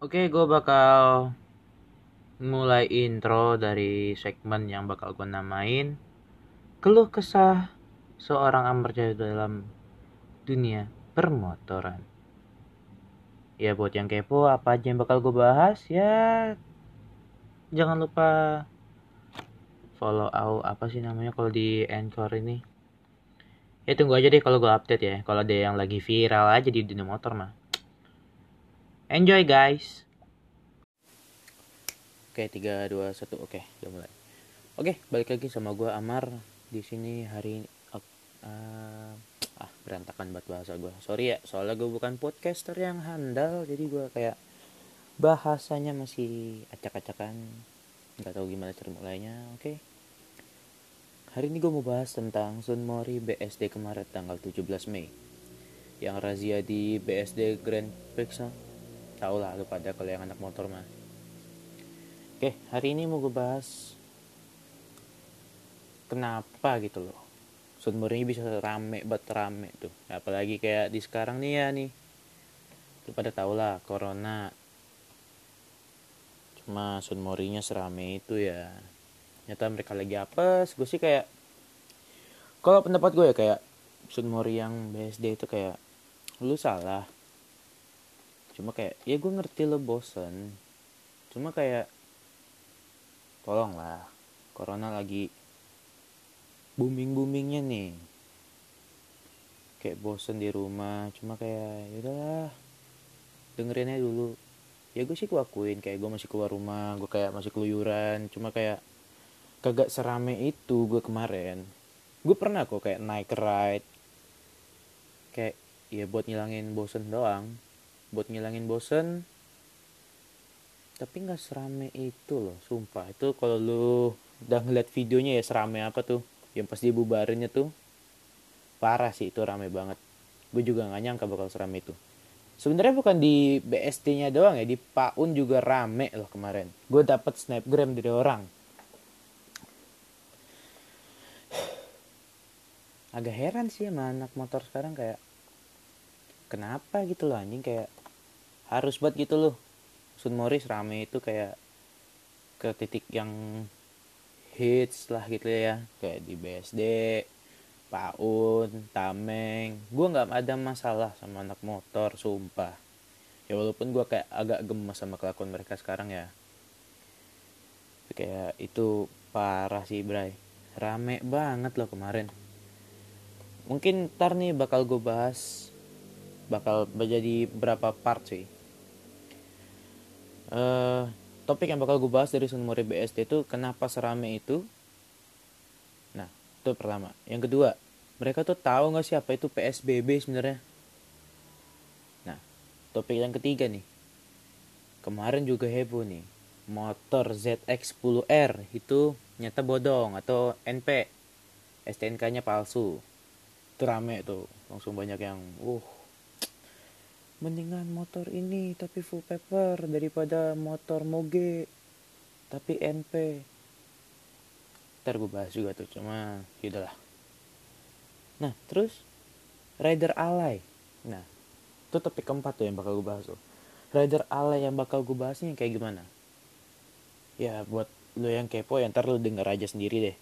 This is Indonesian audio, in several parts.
Oke, gue bakal mulai intro dari segmen yang bakal gue namain Keluh Kesah Seorang Amrjaya dalam Dunia Permotoran. Ya buat yang kepo apa aja yang bakal gue bahas ya jangan lupa follow out apa sih namanya kalau di Anchor ini. Ya tunggu aja deh kalau gue update ya. Kalau ada yang lagi viral aja di dunia motor mah. Enjoy guys. Oke, 3 2 1. Oke, udah mulai. Oke, balik lagi sama gua Amar di sini hari uh, ah berantakan banget bahasa gua. Sorry ya, soalnya gue bukan podcaster yang handal, jadi gua kayak bahasanya masih acak-acakan. Nggak tahu gimana cara mulainya. Oke. Hari ini gue mau bahas tentang Sun Mori BSD kemarin tanggal 17 Mei. Yang razia di BSD Grand Prix Tau lah lu pada kalau yang anak motor mah. Oke, hari ini mau gue bahas kenapa gitu loh. Mori bisa rame banget rame tuh. Apalagi kayak di sekarang nih ya nih. Lu pada tau lah, corona. Cuma Sun Morinya serame itu ya. Nyata mereka lagi apa? Gue sih kayak kalau pendapat gue ya kayak Sun Mori yang BSD itu kayak lu salah cuma kayak ya gue ngerti lo bosen. Cuma kayak tolong lah corona lagi booming boomingnya nih. Kayak bosen di rumah cuma kayak yaudahlah dengerinnya dulu. Ya gue sih gue kayak gue masih keluar rumah gue kayak masih keluyuran. Cuma kayak kagak serame itu gue kemarin. Gue pernah kok kayak naik ride. Kayak ya buat ngilangin bosen doang buat ngilangin bosen. Tapi nggak serame itu loh sumpah. Itu kalau lu udah ngeliat videonya ya serame apa tuh? Yang pas dibubarinnya tuh. Parah sih itu rame banget. Gue juga nggak nyangka bakal serame itu. Sebenarnya bukan di BSD-nya doang ya di Paun juga rame loh kemarin. Gue dapet snapgram dari orang. Agak heran sih sama anak motor sekarang kayak kenapa gitu loh anjing? Kayak harus buat gitu loh. Sun Morris rame itu kayak ke titik yang hits lah gitu ya. Kayak di BSD Paun Tameng. Gue nggak ada masalah sama anak motor sumpah. Ya walaupun gue kayak agak gemes sama kelakuan mereka sekarang ya. Kayak itu parah sih Bray. Rame banget loh kemarin. Mungkin ntar nih bakal gue bahas bakal menjadi berapa part sih uh, topik yang bakal gue bahas dari Sunmori BSD itu kenapa serame itu? Nah itu pertama. Yang kedua mereka tuh tahu nggak sih apa itu PSBB sebenarnya? Nah topik yang ketiga nih. Kemarin juga heboh nih. Motor ZX10R itu nyata bodong atau NP STNK nya palsu. Itu rame tuh. Langsung banyak yang uh mendingan motor ini tapi full paper daripada motor moge tapi NP ntar gue bahas juga tuh cuma yaudahlah nah terus? Rider alay. Nah itu topik keempat tuh yang bakal gue bahas tuh. Rider alay yang bakal gue bahasnya kayak gimana? Ya buat lo yang kepo ya ntar lo denger aja sendiri deh.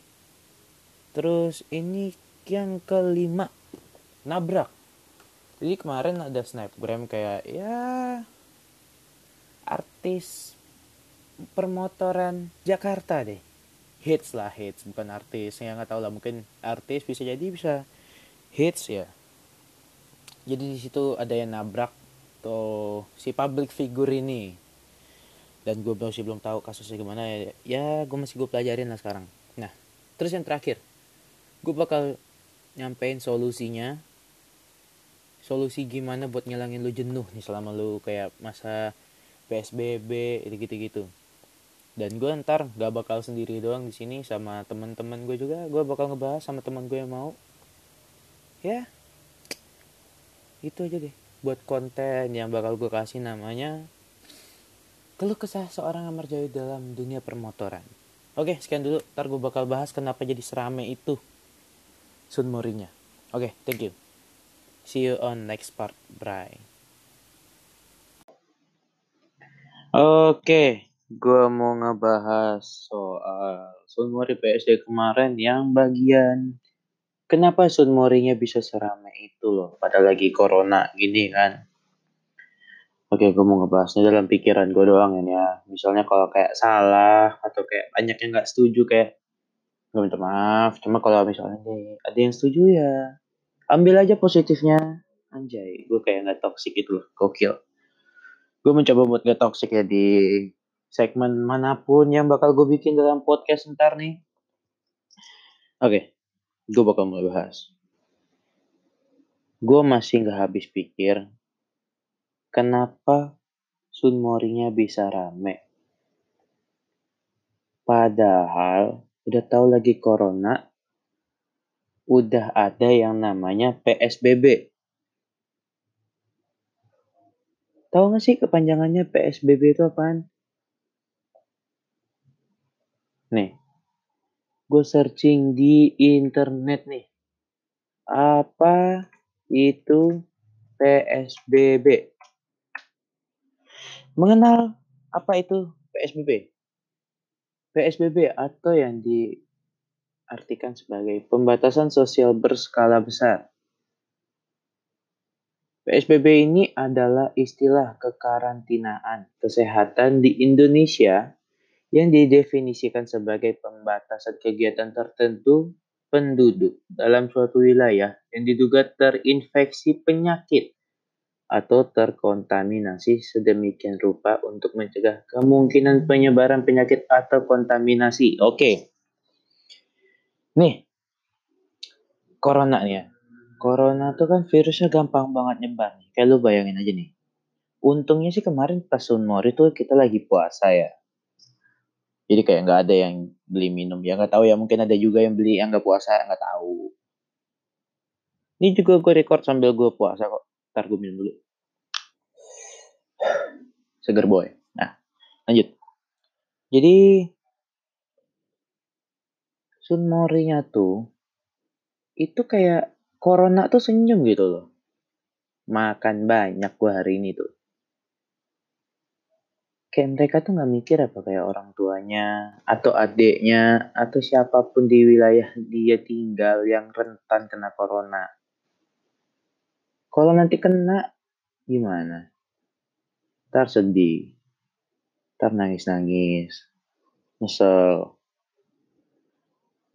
Terus ini yang kelima nabrak jadi kemarin ada snapgram kayak ya artis permotoran Jakarta deh. Hits lah hits. Bukan artis yang nggak tahu lah. Mungkin artis bisa jadi bisa hits ya. Jadi di situ ada yang nabrak tuh si public figure ini. Dan gue masih belum tahu kasusnya gimana ya. Ya gue masih gue pelajarin lah sekarang. Nah terus yang terakhir. Gue bakal nyampein solusinya solusi gimana buat ngilangin lu jenuh nih selama lu kayak masa PSBB gitu-gitu. Dan gue ntar gak bakal sendiri doang di sini sama teman-teman gue juga. Gue bakal ngebahas sama teman gue yang mau. Ya. Itu aja deh buat konten yang bakal gue kasih namanya keluh kesah seorang amarjaya dalam dunia permotoran. Oke sekian dulu. Ntar gue bakal bahas kenapa jadi serame itu. Sun Morinya. Oke thank you See you on next part. Bye. Oke, gue mau ngebahas soal Sunmori PSD kemarin yang bagian kenapa Sunmorinya bisa serame itu loh, pada lagi corona gini kan. Oke, gue mau ngebahasnya dalam pikiran gue doang ya. Misalnya kalau kayak salah atau kayak banyak yang nggak setuju kayak gue minta maaf. Cuma kalau misalnya ada yang setuju ya ambil aja positifnya. Anjay, gue kayak nggak toxic gitu loh, gokil gue mencoba buat gak toxic ya di segmen mana pun yang bakal gue bikin dalam podcast ntar nih. Oke, okay, gue bakal mulai bahas. Gue masih gak habis pikir kenapa Sun Morinya bisa rame. Padahal udah tahu lagi corona, udah ada yang namanya PSBB Tahu gak sih kepanjangannya PSBB itu apaan? Nih, gue searching di internet nih. Apa itu PSBB? Mengenal apa itu PSBB? PSBB atau yang diartikan sebagai pembatasan sosial berskala besar PSBB ini adalah istilah kekarantinaan kesehatan di Indonesia yang didefinisikan sebagai pembatasan kegiatan tertentu penduduk dalam suatu wilayah yang diduga terinfeksi penyakit atau terkontaminasi sedemikian rupa untuk mencegah kemungkinan penyebaran penyakit atau kontaminasi. Oke. Nih. Corona nih ya corona tuh kan virusnya gampang banget nyebar nih. Kayak lu bayangin aja nih. Untungnya sih kemarin pas Sunmori tuh kita lagi puasa ya. Jadi kayak nggak ada yang beli minum. Ya nggak tahu ya mungkin ada juga yang beli yang nggak puasa nggak tahu. Ini juga gue record sambil gue puasa kok. Ntar gue minum dulu. Seger boy. Nah lanjut. Jadi Sunmorinya tuh itu kayak corona tuh senyum gitu loh. Makan banyak gue hari ini tuh. Kayak mereka tuh gak mikir apa kayak orang tuanya, atau adiknya, atau siapa pun di wilayah dia tinggal yang rentan kena corona. Kalau nanti kena, gimana? Ntar sedih. Ntar nangis-nangis. Nyesel.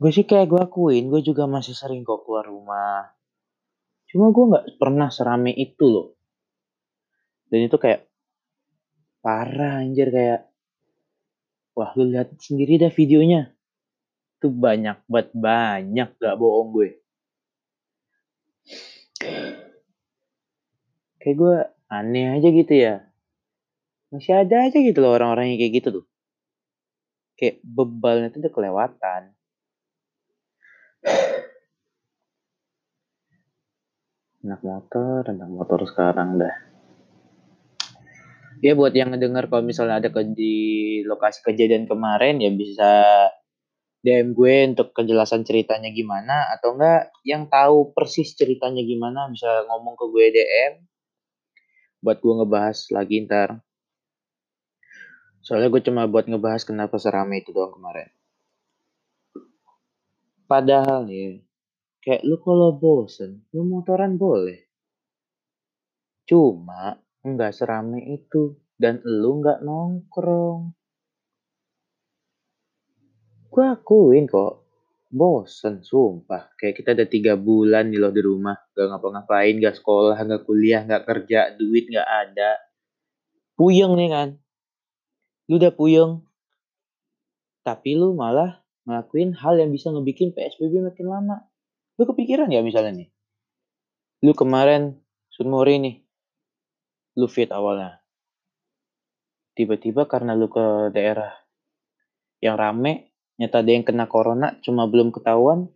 Gue sih kayak gue akuin, gue juga masih sering kok keluar rumah. Cuma gue nggak pernah serame itu loh. Dan itu kayak parah anjir kayak wah lu lihat sendiri dah videonya. Itu banyak banget banyak gak bohong gue. Kayak gue aneh aja gitu ya. Masih ada aja gitu loh orang-orang yang kayak gitu tuh. Kayak bebalnya tuh udah kelewatan. Anak motor anak motor sekarang dah. Ya buat yang ngedenger kalau misalnya ada ke di lokasi kejadian kemarin ya bisa DM gue untuk kejelasan ceritanya gimana. Atau enggak yang tahu persis ceritanya gimana bisa ngomong ke gue DM buat gue ngebahas lagi ntar. Soalnya gue cuma buat ngebahas kenapa serame itu doang kemarin. Padahal nih Kayak lu kalau bosen, lu motoran boleh. Cuma nggak serame itu dan lu nggak nongkrong. Gue akuin kok, bosen sumpah. Kayak kita ada tiga bulan nih loh di rumah, gak ngapa-ngapain, gak sekolah, gak kuliah, gak kerja, duit gak ada. Puyeng nih kan. Lu udah puyeng. Tapi lu malah ngelakuin hal yang bisa ngebikin PSBB makin lama. Lu kepikiran ya misalnya nih. Lu kemarin Sunmori nih. Lu fit awalnya. Tiba-tiba karena lu ke daerah yang rame, nyata ada yang kena corona cuma belum ketahuan.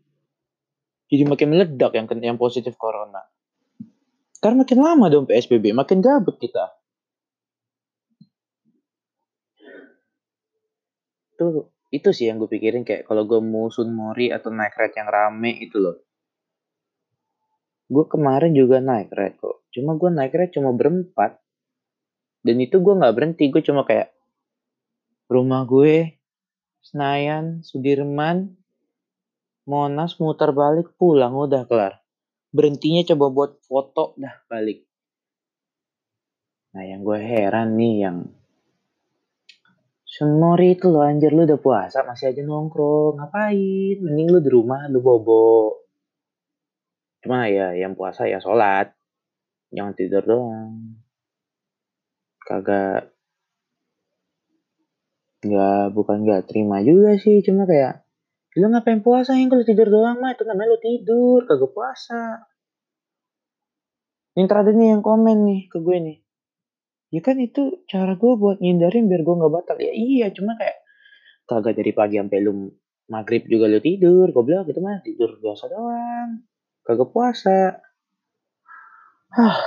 Jadi makin meledak yang yang positif corona. Karena makin lama dong PSBB, makin gabut kita. Tuh, itu sih yang gue pikirin kayak kalau gue mau Sunmori atau naik ride yang rame itu loh gue kemarin juga naik red kok. Cuma gue naik red cuma berempat. Dan itu gue nggak berhenti gue cuma kayak rumah gue Senayan Sudirman Monas muter balik pulang udah kelar. Berhentinya coba buat foto dah balik. Nah yang gue heran nih yang Sunmori itu lo anjir lu udah puasa masih aja nongkrong. Ngapain? Mending lu di rumah lu bobo cuma ya yang puasa ya sholat. Jangan tidur doang. Kagak nggak bukan nggak terima juga sih. Cuma kayak lu ngapain puasa yang kalau tidur doang mah itu namanya lu tidur. Kagak puasa. Ini terakhir nih yang komen nih ke gue nih. Ya kan itu cara gue buat ngindarin biar gue nggak batal. Ya iya cuma kayak kagak dari pagi sampai lu maghrib juga lu tidur. Bilang gitu mah tidur biasa doang kagak puasa Hah.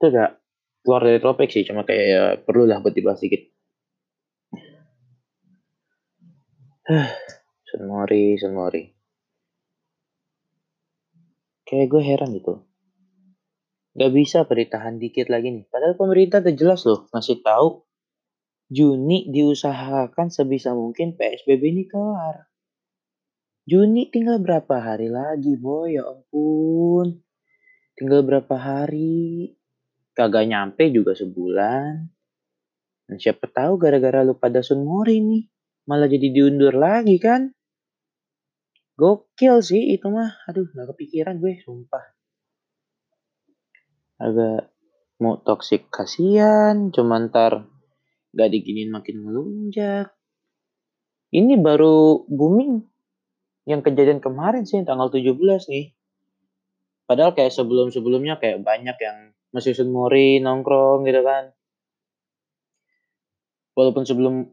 itu gak keluar dari topik sih cuma kayak ya perlu lah buat dibahas sedikit Sunmori, Sunmori. Kayak gue heran gitu. Gak bisa beritahan dikit lagi nih. Padahal pemerintah udah jelas loh ngasih tahu Juni diusahakan sebisa mungkin PSBB ini kelar. Juni tinggal berapa hari lagi, boy? Ya ampun. Tinggal berapa hari? Kagak nyampe juga sebulan. Dan siapa tahu gara-gara lu pada Sunmori nih malah jadi diundur lagi kan gokil sih itu mah aduh nggak kepikiran gue sumpah agak mau toksik kasihan cuma ntar gak diginin makin melunjak ini baru booming yang kejadian kemarin sih tanggal 17 nih padahal kayak sebelum-sebelumnya kayak banyak yang masih Sunmori nongkrong gitu kan walaupun sebelum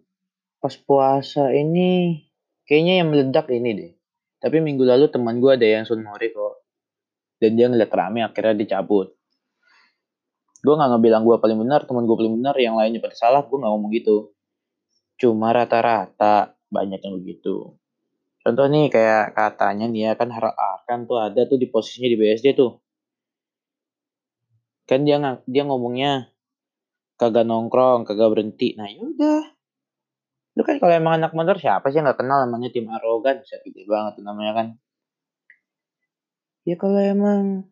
pas puasa ini kayaknya yang meledak ini deh. Tapi minggu lalu teman gue ada yang Sunmori kok. Dan dia ngeliat rame akhirnya dicabut. Gue gak ngebilang gue paling benar, teman gue paling benar, yang lainnya pada salah, gue gak ngomong gitu. Cuma rata-rata banyak yang begitu. Contoh nih kayak katanya nih ya kan Arkan tuh ada tuh di posisinya di BSD tuh. Kan dia dia ngomongnya kagak nongkrong, kagak berhenti. Nah yaudah, Lu kan kalau emang anak motor siapa sih nggak kenal namanya tim arogan, bisa gede banget tuh namanya kan. Ya kalau emang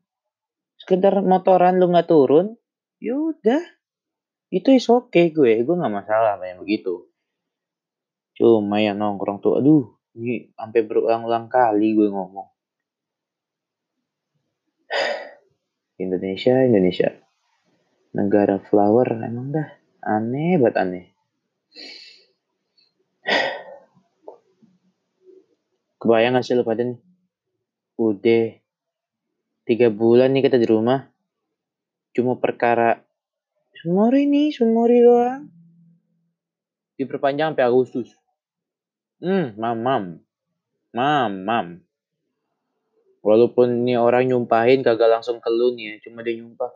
sekedar motoran lu nggak turun, yaudah. Itu is okay gue, gue nggak masalah kayak begitu. Cuma yang nongkrong tuh, aduh, ini sampai berulang-ulang kali gue ngomong. Indonesia, Indonesia. Negara flower emang dah aneh banget aneh. Kebayang gak sih lu pada nih? Udah tiga bulan nih kita di rumah. Cuma perkara Sunmori nih, Sunmori doang. Diperpanjang sampai Agustus. Hmm, mam, mam. Mam, mam. Walaupun nih orang nyumpahin kagak langsung ke lu nih ya. Cuma dia nyumpah.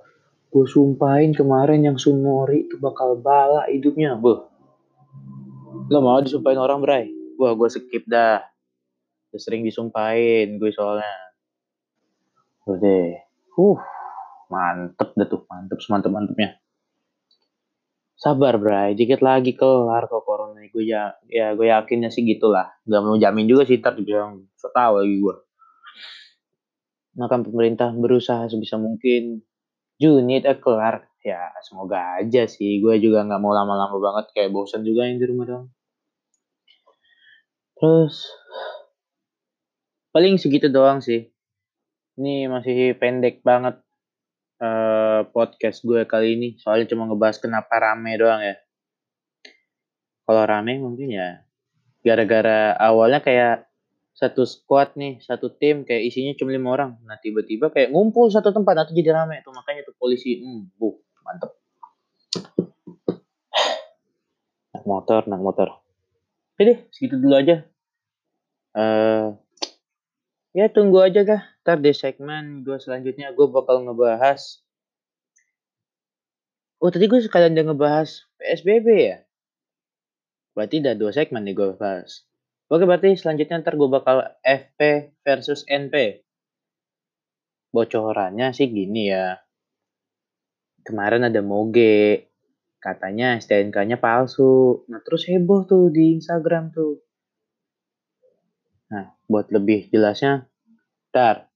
Gue sumpahin kemarin yang Sunmori itu bakal bala hidupnya. Buh. Lo mau disumpahin orang, Bray? Wah, gue skip dah. Udah sering disumpahin gue soalnya. Udah. Uh, mantep dah tuh. Mantep semantep-mantepnya. Sabar, Bray. Dikit lagi kelar kok corona. Gue ya, ya gue yakinnya sih gitulah. Gak mau jamin juga sih. Ntar dibilang so tau lagi gue. Maka pemerintah berusaha sebisa mungkin. Juni itu kelar. Ya, semoga aja sih. Gue juga gak mau lama-lama banget. Kayak bosan juga yang di rumah dong. Terus paling segitu doang sih. Ini masih pendek banget uh, podcast gue kali ini. Soalnya cuma ngebahas kenapa rame doang ya. Kalau rame mungkin ya gara-gara awalnya kayak satu squad nih, satu tim kayak isinya cuma lima orang. Nah tiba-tiba kayak ngumpul satu tempat, nanti jadi rame. Tuh makanya tuh polisi, hmm, bu, mantep. Nak motor, nak motor. Deh, segitu dulu aja. Uh, Ya tunggu aja kah. Ntar di segmen gue selanjutnya gue bakal ngebahas. Oh tadi gue sekalian udah ngebahas PSBB ya. Berarti udah dua segmen nih gue bahas. Oke berarti selanjutnya ntar gue bakal FP versus NP. Bocorannya sih gini ya. kemarin ada moge katanya STNK-nya palsu. Nah, terus heboh tuh di Instagram tuh. Nah, buat lebih jelasnya, ntar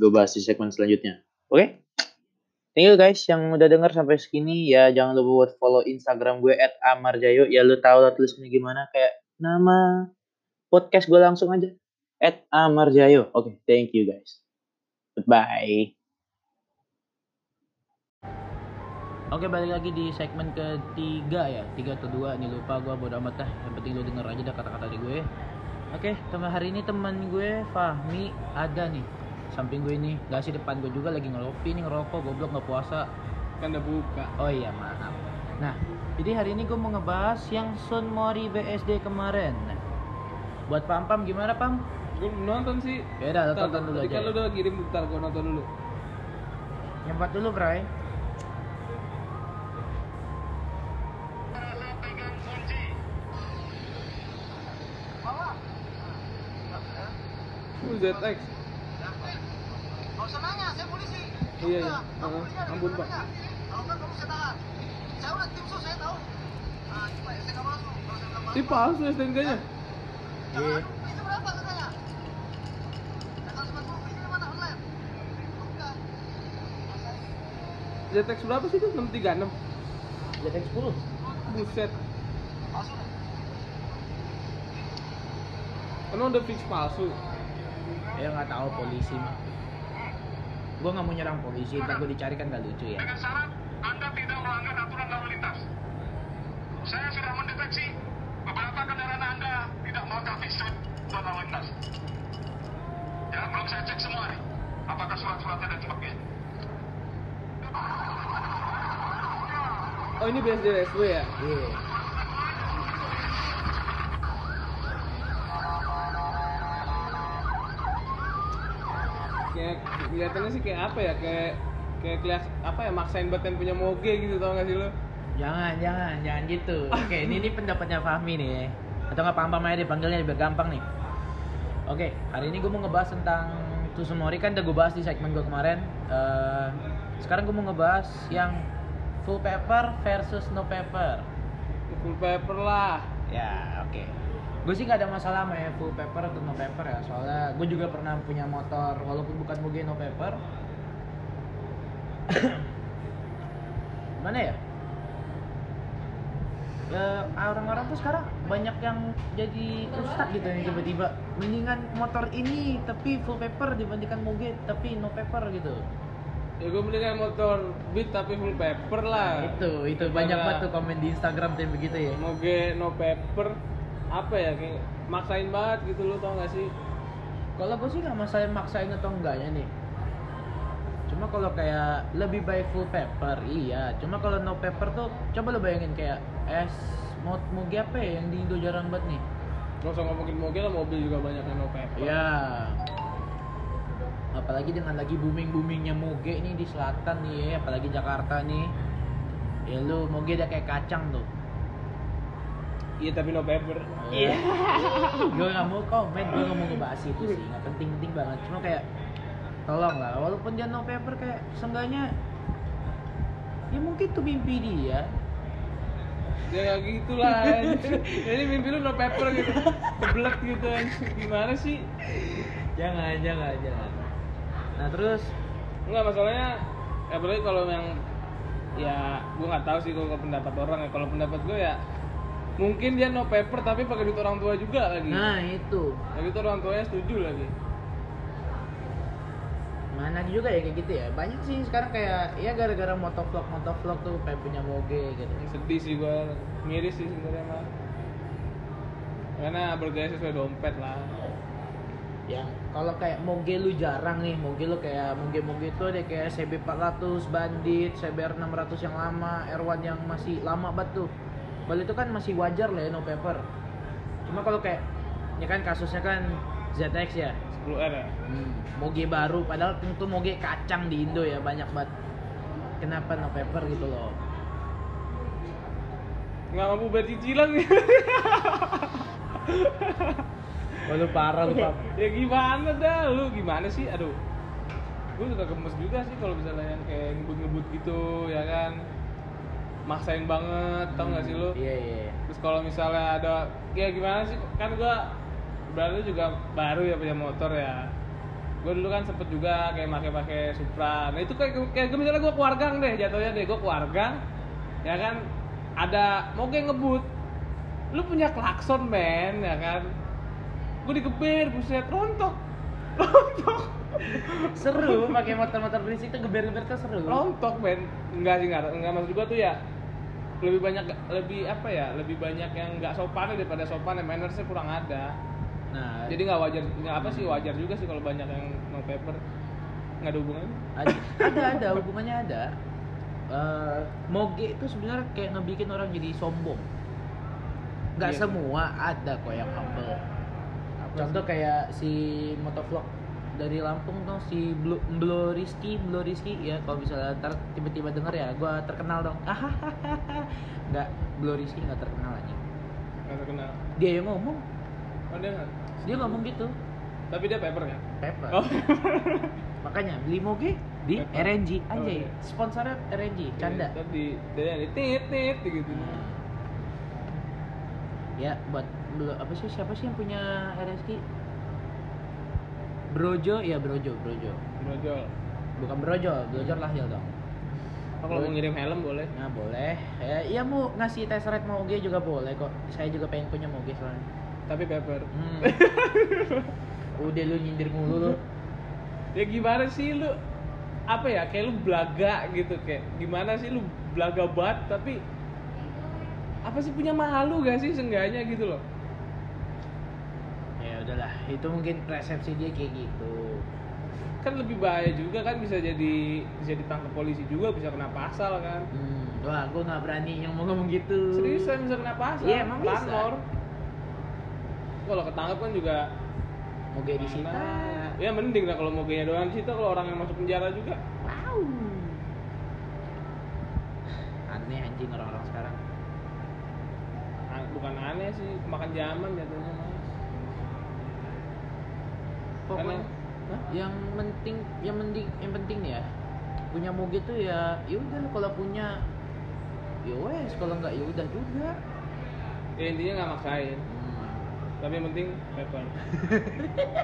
gue bahas di segmen selanjutnya. Oke? Okay? Thank you guys yang udah denger sampai segini. Ya, jangan lupa buat follow Instagram gue at amarjayo. Ya, lu tau lah tulisnya gimana. Kayak nama podcast gue langsung aja. At amarjayo. Oke, okay, thank you guys. Goodbye. Oke balik lagi di segmen ketiga ya Tiga atau dua ini lupa gue bodo amat dah Yang penting lu denger aja dah kata-kata dari gue Oke teman hari ini teman gue Fahmi ada nih Samping gue ini. Gak sih depan gue juga lagi ngelopi nih ngerokok Goblok gak puasa. Kan udah buka. Oh iya maaf. Nah jadi hari ini gue mau ngebahas yang Sun Mori BSD kemarin. Nah, Buat Pam Pam gimana Pam? Gue nonton sih. Ya udah tonton dulu aja. Kalau udah kirim bentar gue nonton dulu. Nyempat dulu Bray. ZX. Usah nanya, saya polisi. Iya, iya. Udah, Uh. Pak. Kalau enggak kamu saya tahan. Saya udah tim sus, saya tahu. Nah, saya. Kalau saya bilang Ini palsu STNK-nya. jangan adu. Ini berapa katanya? Tanggal 90, ini mana online? Bukan. ZX berapa sih itu? 636. ZX 10 Buset. Masuk deh. Emang udah fix palsu. Ya nggak tahu polisi mah. Gue nggak mau nyerang polisi, ntar gue dicari kan gak lucu ya. dengan syarat Anda tidak melanggar aturan lalu lintas. Saya sudah mendeteksi beberapa kendaraan Anda tidak melengkapi surat surat lalu lintas. Ya, belum saya cek semua nih. Apakah surat-suratnya dan sebagainya. Oh ini BSD SW ya? Iya. Kayak kelihatannya sih kayak apa ya? Kayak kayak kelihat apa ya maksain buat yang punya moge gitu tau gak sih lo? Jangan, jangan, jangan gitu. Oke, ini ini pendapatnya Fahmi nih. Atau nggak pam-pam aja dipanggilnya biar gampang nih. Oke, hari ini gue mau ngebahas tentang Tusumori kan udah gue bahas di segmen gue kemarin. Eh, sekarang gue mau ngebahas yang full paper versus no paper. Full paper lah. Ya, oke. Gue sih gak ada masalah sama ya full paper atau no paper ya. Soalnya gue juga pernah punya motor walaupun bukan moge no paper. Mana ya? Ya, orang-orang tuh sekarang banyak yang jadi ustad gitu nih tiba-tiba mendingan motor ini tapi full paper dibandingkan moge tapi no paper gitu Ya gue mendingan motor beat tapi full paper lah. itu itu Daripada banyak banget tuh komen di Instagram tuh yang begitu ya Moge no paper apa ya kayak maksain banget gitu lo tau gak sih? Kalau gue sih nggak masalah maksain atau enggaknya nih. Cuma kalau kayak lebih baik full paper, iya. Cuma kalau no paper tuh, coba lo bayangin kayak es mau moge apa ya yang di Indo jarang banget nih. Gak usah ngomongin moge lah mobil juga banyak yang no paper. Iya. Apalagi dengan lagi booming boomingnya moge nih di selatan nih, apalagi Jakarta nih. Ya lu moge udah kayak kacang tuh. Iya tapi no paper. Iya. gue nggak mau komen, gue nggak mau ngebahas itu sih, nggak penting-penting banget. Cuma kayak tolong lah, walaupun dia no paper kayak seenggaknya ya mungkin tuh mimpi dia. Ya gak gitu lah. Jadi mimpi lu no paper gitu. Keblek gitu. Gimana sih? Jangan, jangan, jangan. Nah terus Enggak masalahnya ya apalagi kalau yang ya gue nggak tahu sih kalau pendapat orang ya kalau pendapat gue ya mungkin dia no paper tapi pakai duit orang tua juga lagi. Nah itu. Ya gitu orang tuanya setuju lagi. Mana juga ya kayak gitu ya. Banyak sih sekarang kayak ya gara-gara motovlog motovlog tuh kayak punya moge gitu. sedih sih gue miris sih sebenarnya mah. Karena bergaya sesuai dompet lah. Yang kalau kayak moge lu jarang nih moge lu kayak moge moge itu ada kayak CB 400 bandit CBR 600 yang lama R1 yang masih lama banget tuh Bal itu kan masih wajar lah ya no paper. Cuma kalau kayak ya kan kasusnya kan ZX ya. 10R ya. Hmm, moge baru padahal tentu moge kacang di Indo ya banyak banget. Kenapa no paper gitu loh? Nggak mampu bayar cicilan oh, lu parah lu Pap. ya gimana dah lu gimana sih? Aduh. Gue suka gemes juga sih kalau misalnya yang kayak ngebut-ngebut gitu ya kan maksain banget tau gak sih lu? Iya iya. iya. terus kalau misalnya ada ya gimana sih? Kan gua berarti juga baru ya punya motor ya? Gue dulu kan sempet juga kayak pakai-pakai Supra. Nah itu kayak kayak gua misalnya gue keluargang deh jatuhnya deh gue keluargang ya kan? Ada mau kayak ngebut. Lu punya klakson men ya kan? Gue digeber buset rontok. Rontok. Seru pakai motor-motor berisik tuh geber-geber tuh seru. rontok men. Enggak sih enggak enggak maksud gua tuh ya lebih banyak lebih apa ya lebih banyak yang nggak sopan daripada sopan ya mannersnya kurang ada Nah, jadi nggak wajar nggak apa sih wajar juga sih kalau banyak yang no paper nggak ada hubungannya ada ada, ada hubungannya ada. Eh, moge itu sebenarnya kayak ngebikin orang jadi sombong. Nggak Iya. semua ada kok yang humble. Contoh kayak si motovlog dari Lampung tuh si Blo, Blo Rizky, Blo Rizky ya kalau misalnya ntar tiba-tiba denger ya gua terkenal dong. Nggak, Blo Rizky nggak terkenal aja. nggak terkenal Dia yang ngomong, oh dia nggak dia ngomong gitu. tapi dia paper kan Pepper. oh Makanya beli moge di Pepper. RNG Oh, anjay. iya. Sponsornya RNG, canda. tadi dia di tit tit gitu. Ya, buat apa sih siapa sih yang punya RSK? Brojo, ya Brojo, Brojo. brojol Bukan Brojo, Brojo lahir dong. oh, kalau mau ngirim helm boleh Nah, boleh. Ya, iya mau ngasih tes ride moge juga boleh kok. Saya juga pengen punya moge soalnya. tapi paper Hmm. Udah lu nyindir mulu lu. ya gimana sih lu apa ya kayak lu belaga gitu kayak gimana sih lu belaga banget tapi apa sih punya malu gak sih seenggaknya gitu loh Ya udahlah, itu mungkin persepsi dia kayak gitu. kan lebih bahaya juga kan bisa jadi bisa ditangkap polisi juga bisa kena pasal kan Hmm, wah, gua nggak berani yang mau ngomong gitu. seriusan bisa kena pasal Iya, emang bisa. Planor. kalau ketangkap kan juga Moge disita. mana- ya mending lah kalau mau gaya doang disita kalau orang yang masuk penjara juga Wow. Aneh anjing orang-orang sekarang. Ah, bukan aneh sih makan zaman jatuhnya mas Pokoknya Hah? yang penting yang penting yang penting nih ya punya moge tuh ya ya udah kalau punya ya wes kalau nggak ya udah juga. Ya intinya nggak maksain. Hmm. tapi yang penting paper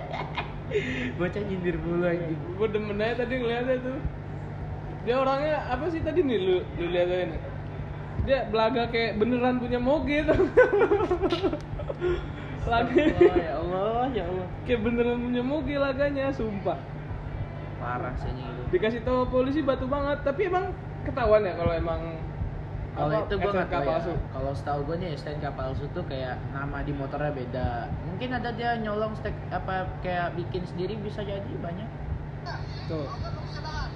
bocah nyindir mulu anjing. Gue demen aja tadi ngeliatnya tuh. Dia orangnya apa sih tadi nih lu lu lihat aja dia belaga kayak beneran punya moge tuh lagi oh, ya Allah ya Allah. Kayak beneran moge laganya sumpah. Parah sih dikasih tahu polisi batu banget tapi emang ketahuan ya kalau emang kalau itu gue nggak tahu ya. kalau setahu gue nih STNK palsu tuh kayak nama di motornya beda. Mungkin ada dia nyolong stek apa kayak bikin sendiri bisa jadi banyak. Tuh Apa kamu kesadaran?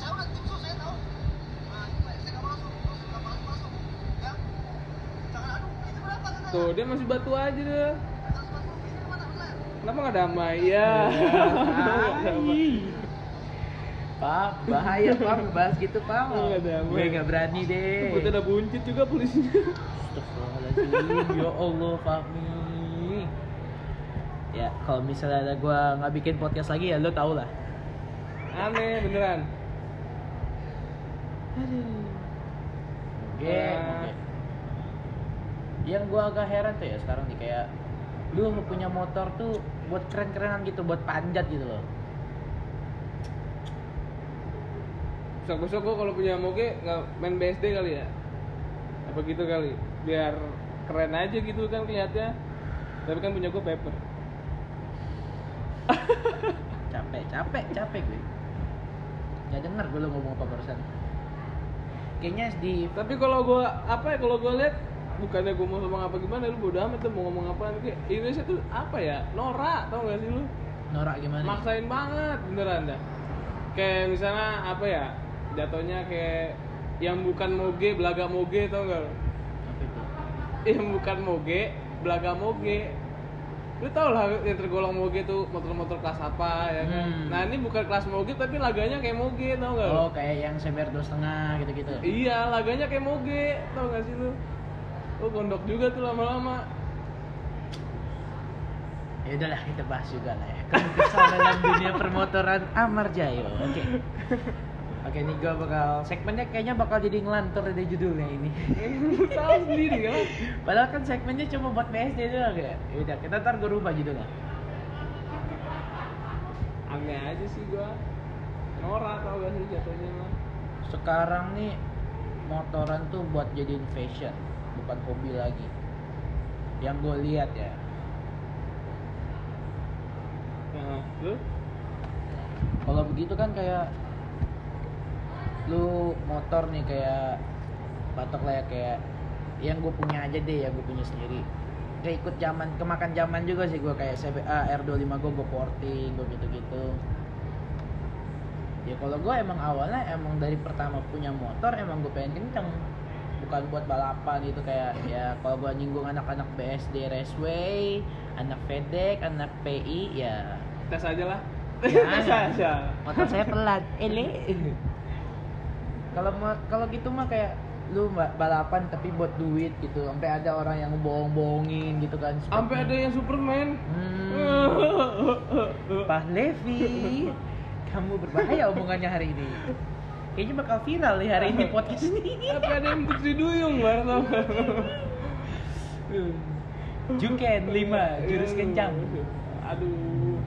Saya udah tim sus, saya tahu. Nah, saya nggak masuk, terus nggak masuk masuk. Ya, jangan aduh, ini berapa katanya? Tuh dia masih batu aja deh kenapa nggak damai ya Pak, bahaya Pak ngebahas gitu Pak. Nggak ada, Gue nggak berani deh. Gue udah buncit juga polisinya Astagfirullahaladzim, ya Allah Fahmi. Ya, kalau misalnya ada gue nggak bikin podcast lagi ya lo tau lah. aneh beneran Oke, Ah. oke. Yang gue agak heran tuh ya sekarang nih kayak lu punya motor tuh buat keren-kerenan gitu, buat panjat gitu loh. besok-besok gue kalau punya moge nggak main BSD kali ya apa gitu kali biar keren aja gitu kan kelihatnya tapi kan punya gue paper Capek, capek, capek gue. Nggak denger gue lo ngomong apa barusan. Kayaknya di tapi kalau gue apa ya kalau gue lihat bukannya gue mau ngomong apa gimana lu bodo amat tuh mau ngomong apaan kayak Indonesia tuh apa ya norak tau gak sih lu norak gimana? maksain banget beneran dah kayak misalnya apa ya jatuhnya kayak yang bukan moge belaga moge tau gak lu? Apa itu? yang bukan moge belaga moge lu tau lah yang tergolong moge tuh motor-motor kelas apa ya kan Hmm. nah ini bukan kelas moge tapi laganya kayak moge tau gak lu? Oh, kayak yang seber dua setengah gitu-gitu. iya laganya kayak moge tau gak sih lu lu gondok juga tuh lama-lama Ya udahlah kita bahas juga lah ya. keluh kesah dalam dunia permotoran Amar Jayo. Oke. Oke, nih gue bakal segmennya kayaknya bakal jadi ngelantur dari judulnya ini. tahu sendiri kan Padahal kan segmennya cuma buat BSD doang ya. Yaudah, kita ntar gue rubah judulnya. aneh aja sih gua norak tau gak sih jatuhnya mah Sekarang nih motoran tuh buat jadiin fashion, bukan hobi lagi. Yang gue lihat ya. lu Kalau begitu kan kayak lu motor nih kayak patok lah ya kayak yang gue punya aja deh ya gue punya sendiri kayak ikut zaman kemakan zaman juga sih gue kayak CBA R25 gue gue porting gue gitu gitu ya kalau gue emang awalnya emang dari pertama punya motor emang gue pengen kenceng bukan buat balapan gitu kayak ya kalau gue nyinggung anak-anak BSD Raceway anak FedEx anak PI ya. Tes aja lah. Ya. tes aja. Motor saya pelan. Ele kalau kalau gitu mah kayak lu ba- balapan tapi buat duit gitu. Sampai ada orang yang bohong-bohongin gitu kan. Sampai ada yang Superman. Hmm, Pak Levi kamu berbahaya omongannya hari ini kayaknya bakal viral nih hari ini podcast ini. Sampai ada yang Putri Duyung gak? Juken 5 jurus kencang. Aduh.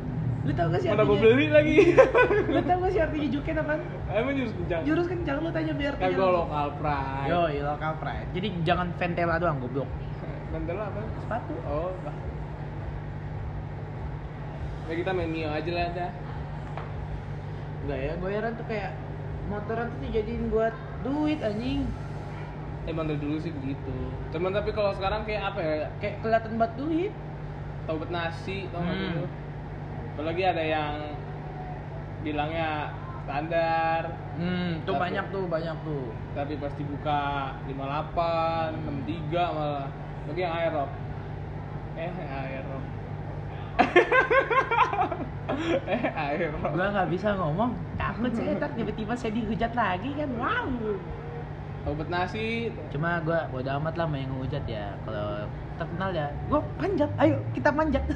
Lu tau gak sih mana artinya? beli lagi? Lu tau gak sih artinya Juken apaan? Emang jurus kencang? Jurus kencang lu tanya biar kan gua lokal pride. Yo, lokal pride. Jadi jangan Ventela doang goblok. Bentar lah apa? Sepatu. oh bah ya kita main Mio aja lah dah. Enggak ya, goyaran tuh kayak motoran tuh dijadiin buat duit anjing. emang dari dulu sih begitu. Cuman tapi kalau sekarang kayak apa ya Kayak kelihatan buat duit. tau bet nasi tau nggak Hmm. dulu apalagi ada yang bilangnya standar. Hmm, tuh Tapi- banyak tuh, banyak tuh. tapi pas dibuka 58, 63 malah. Lagi yang aerob. Eh aerob. Eh aerob. Gua nggak bisa ngomong, takut saya ntar tiba-tiba saya dihujat lagi kan. Wow. bet nasi Cuma gua bodo amat lah main ngehujat ya. Kalau terkenal ya, gua panjat. Ayo kita manjat.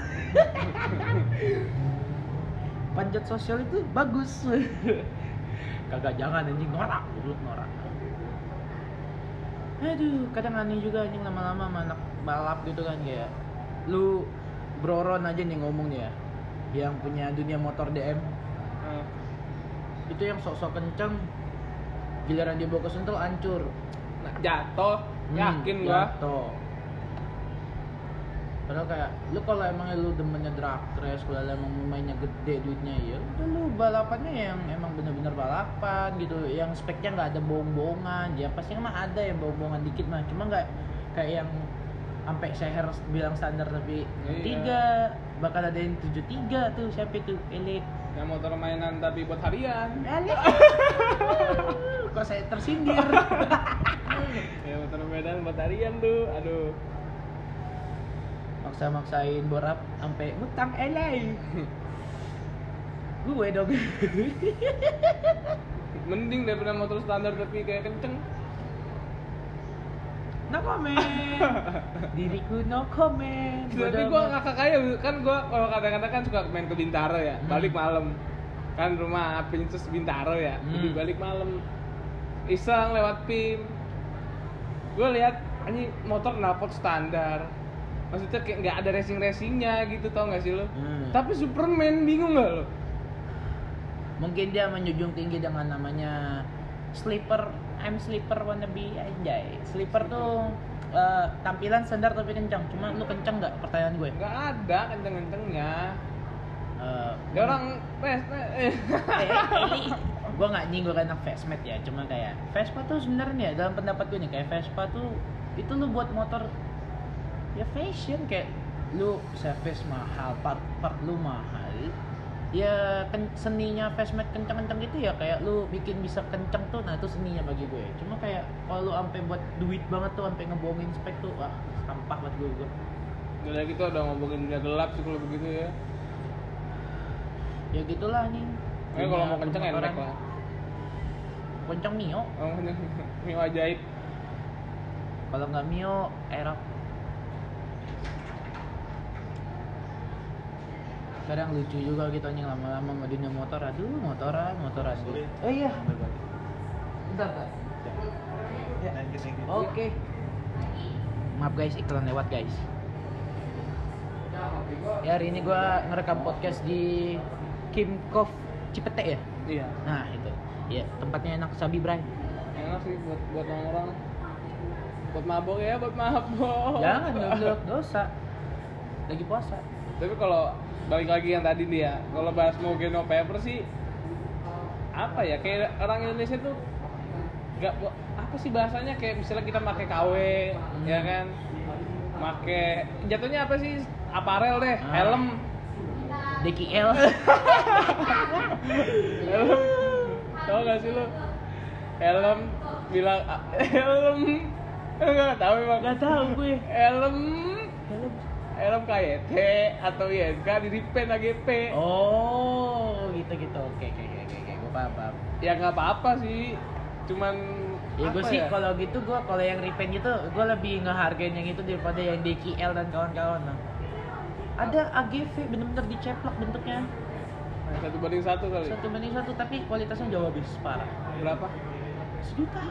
panjat sosial itu bagus. Kagak jangan anjing norak, goblok norak. Aduh, kadang aneh juga anjing lama-lama sama anak balap gitu kan kayak lu broron aja nih ngomong nih ya yang punya dunia motor DM Eh, itu yang sok-sok kenceng. Giliran dia bawa ke sentul hancur. Nah, jatuh. Hmm, yakin gua. jatuh. Padahal kayak lu kalau emang lu demennya drag race, kalau emang mainnya gede duitnya ya udah lu balapannya yang emang bener-bener balapan gitu, yang speknya nggak ada bohong-bohongan. Ya pasti emang ada yang bohong-bohongan dikit mah, cuma nggak kayak yang sampai seher bilang standar tapi Iya. tiga bakal ada yang tujuh tiga tuh siapa itu? Elit yang motor mainan tapi buat harian. Kok saya tersindir? Ya motor mainan buat harian tuh aduh. Maksa-maksain borap sampai ngutang elai. Gue dong. Mending daripada motor standar tapi kayak kenceng no comment. Diriku no comment. Tapi amat. kakak kaya kan gua kalau kadang-kadang kan suka main ke Bintaro ya Hmm. balik malam. Kan rumah Princess Bintaro ya Hmm. jadi balik malam. Iseng lewat PIM gue lihat ini motor knalpot standar. Maksudnya kayak nggak ada racing racingnya gitu tau gak sih lo? Hmm. tapi Superman bingung gak lo? Mungkin dia menjunjung tinggi dengan namanya sleeper I'm sleeper wannabe anjay. Sleeper tuh eh, tampilan standar tapi kencang. Cuma lu kencang nggak pertanyaan gue? Nggak ada kenceng-kencengnya. Eh, dia orang pes eh. eh, gue nggak nyinggung anak Vespa ya. Cuma kayak Vespa tuh sebenarnya dalam pendapat gue nih kayak Vespa tuh itu lu buat motor ya fashion kayak lu service mahal part part lu mahal ya ken- seninya Vespa kencang-kencang gitu ya kayak lu bikin bisa kencang tuh nah itu seninya bagi gue. Cuma kayak kalau lu sampai buat duit banget tuh sampai ngebohongin spek tuh wah sampah buat gue gue. Udah gitu udah ngomongin dunia gelap sih kalau begitu ya. Ya gitulah nih Eh kalau mau kenceng enak lah. Kencang mio. Oh, kenceng Mio ajaib. Kalau nggak mio aerob kadang lucu juga gitu anjing lama-lama sama dunia motor aduh motoran motoran. Gitu. oh iya. Bentar Kak. Ya. oke. Maaf guys iklan lewat guys. Ya hari ini gua ngerekam podcast di Kim Kof Cipete ya? Iya. Nah itu. Ya tempatnya enak sabi bray. Enak sih buat buat nongkrong. Buat mabok ya buat mabok. Jangan dong dosa. Lagi puasa. Tapi kalau balik lagi yang tadi nih ya. Kalau bahas mau Geno Paper sih apa ya kayak orang Indonesia tuh nggak apa sih bahasanya? Kayak misalnya kita pakai KW ya kan? Pakai jatuhnya apa sih? Aparel deh Ah. helm. DKL helm. Tau gak sih lu? Helm bilang helm. Nggak tahu emang. Nggak tahu gue. Helm. Helm KYT atau INK di repaint AGP oh gitu gitu. Oke oke oke oke gue paham paham. Ya nggak apa-apa sih. Cuman ya gue apa sih kalau gitu gue kalau yang repaint gitu gue lebih ngehargain yang itu daripada yang DKL dan kawan-kawan lah ada AGV bener-bener diceplok bentuknya. Satu banding satu kali. Satu banding satu tapi kualitasnya jauh lebih parah berapa? Sejuta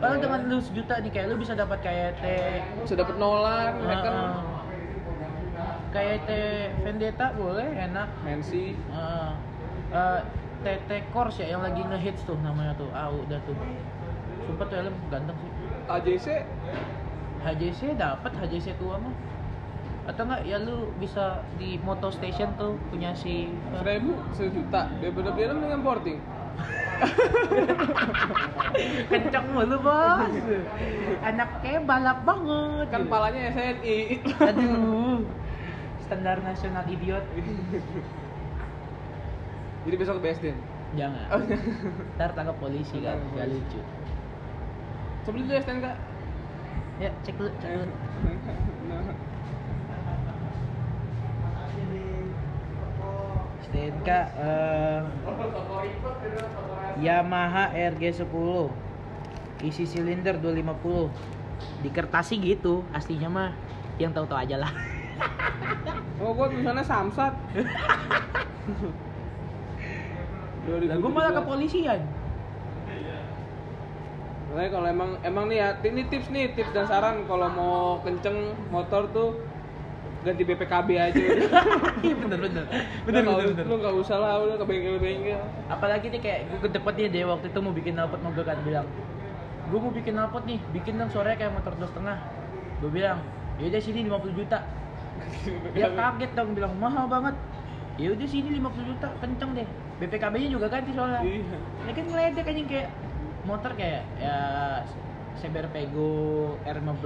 Padahal dengan lu sejuta nih kayak lu bisa dapat kayak T. Bisa dapet Nolan ya kan Heeh. Kayak T Vendetta boleh enak. Mensi Heeh. Eh, TT Corse ya yang lagi ngehits tuh namanya tuh ah udah tuh. Sumpah tuh helm ganteng sih. AJC HJC dapat HJC tua mah. Atau enggak ya lu bisa di moto station tuh punya si seribu sejuta. Daripada beli helm dengan porting kenceng mulu bos. Anaknya balap banget. Kan palanya SNI aduh standar nasional idiot. Jadi besok ke BSD jangan. Ntar tangkap polisi kan gak lucu. Coba dulu STNK ya cek dulu cek dulu. STNK eh, Yamaha RG10 isi silinder 250 di kertasi gitu aslinya mah. Yang tahu-tahu aja lah oh gua tulisannya Samsat. Lah gue malah kepolisian Makanya kalau emang emang nih ya, ini tips nih, tips dan saran kalau mau kenceng motor tuh ganti BPKB aja. iya bener bener. Lu nggak- Lu nggak usah lah, udah ke bengkel-bengkel. apalagi nih kayak gue ke depan dia dia waktu itu mau bikin knalpot mobil kan bilang gue mau bikin knalpot nih bikin dong suaranya kayak motor dua setengah. Gue bilang ya udah sini 50 juta dia kaget dong bilang mahal banget. Ya udah sini 50 juta kenceng deh. BPKB nya juga ganti soalnya. Iya. ini kan ngeledek anjing kayak motor kayak ya Saber Pego R15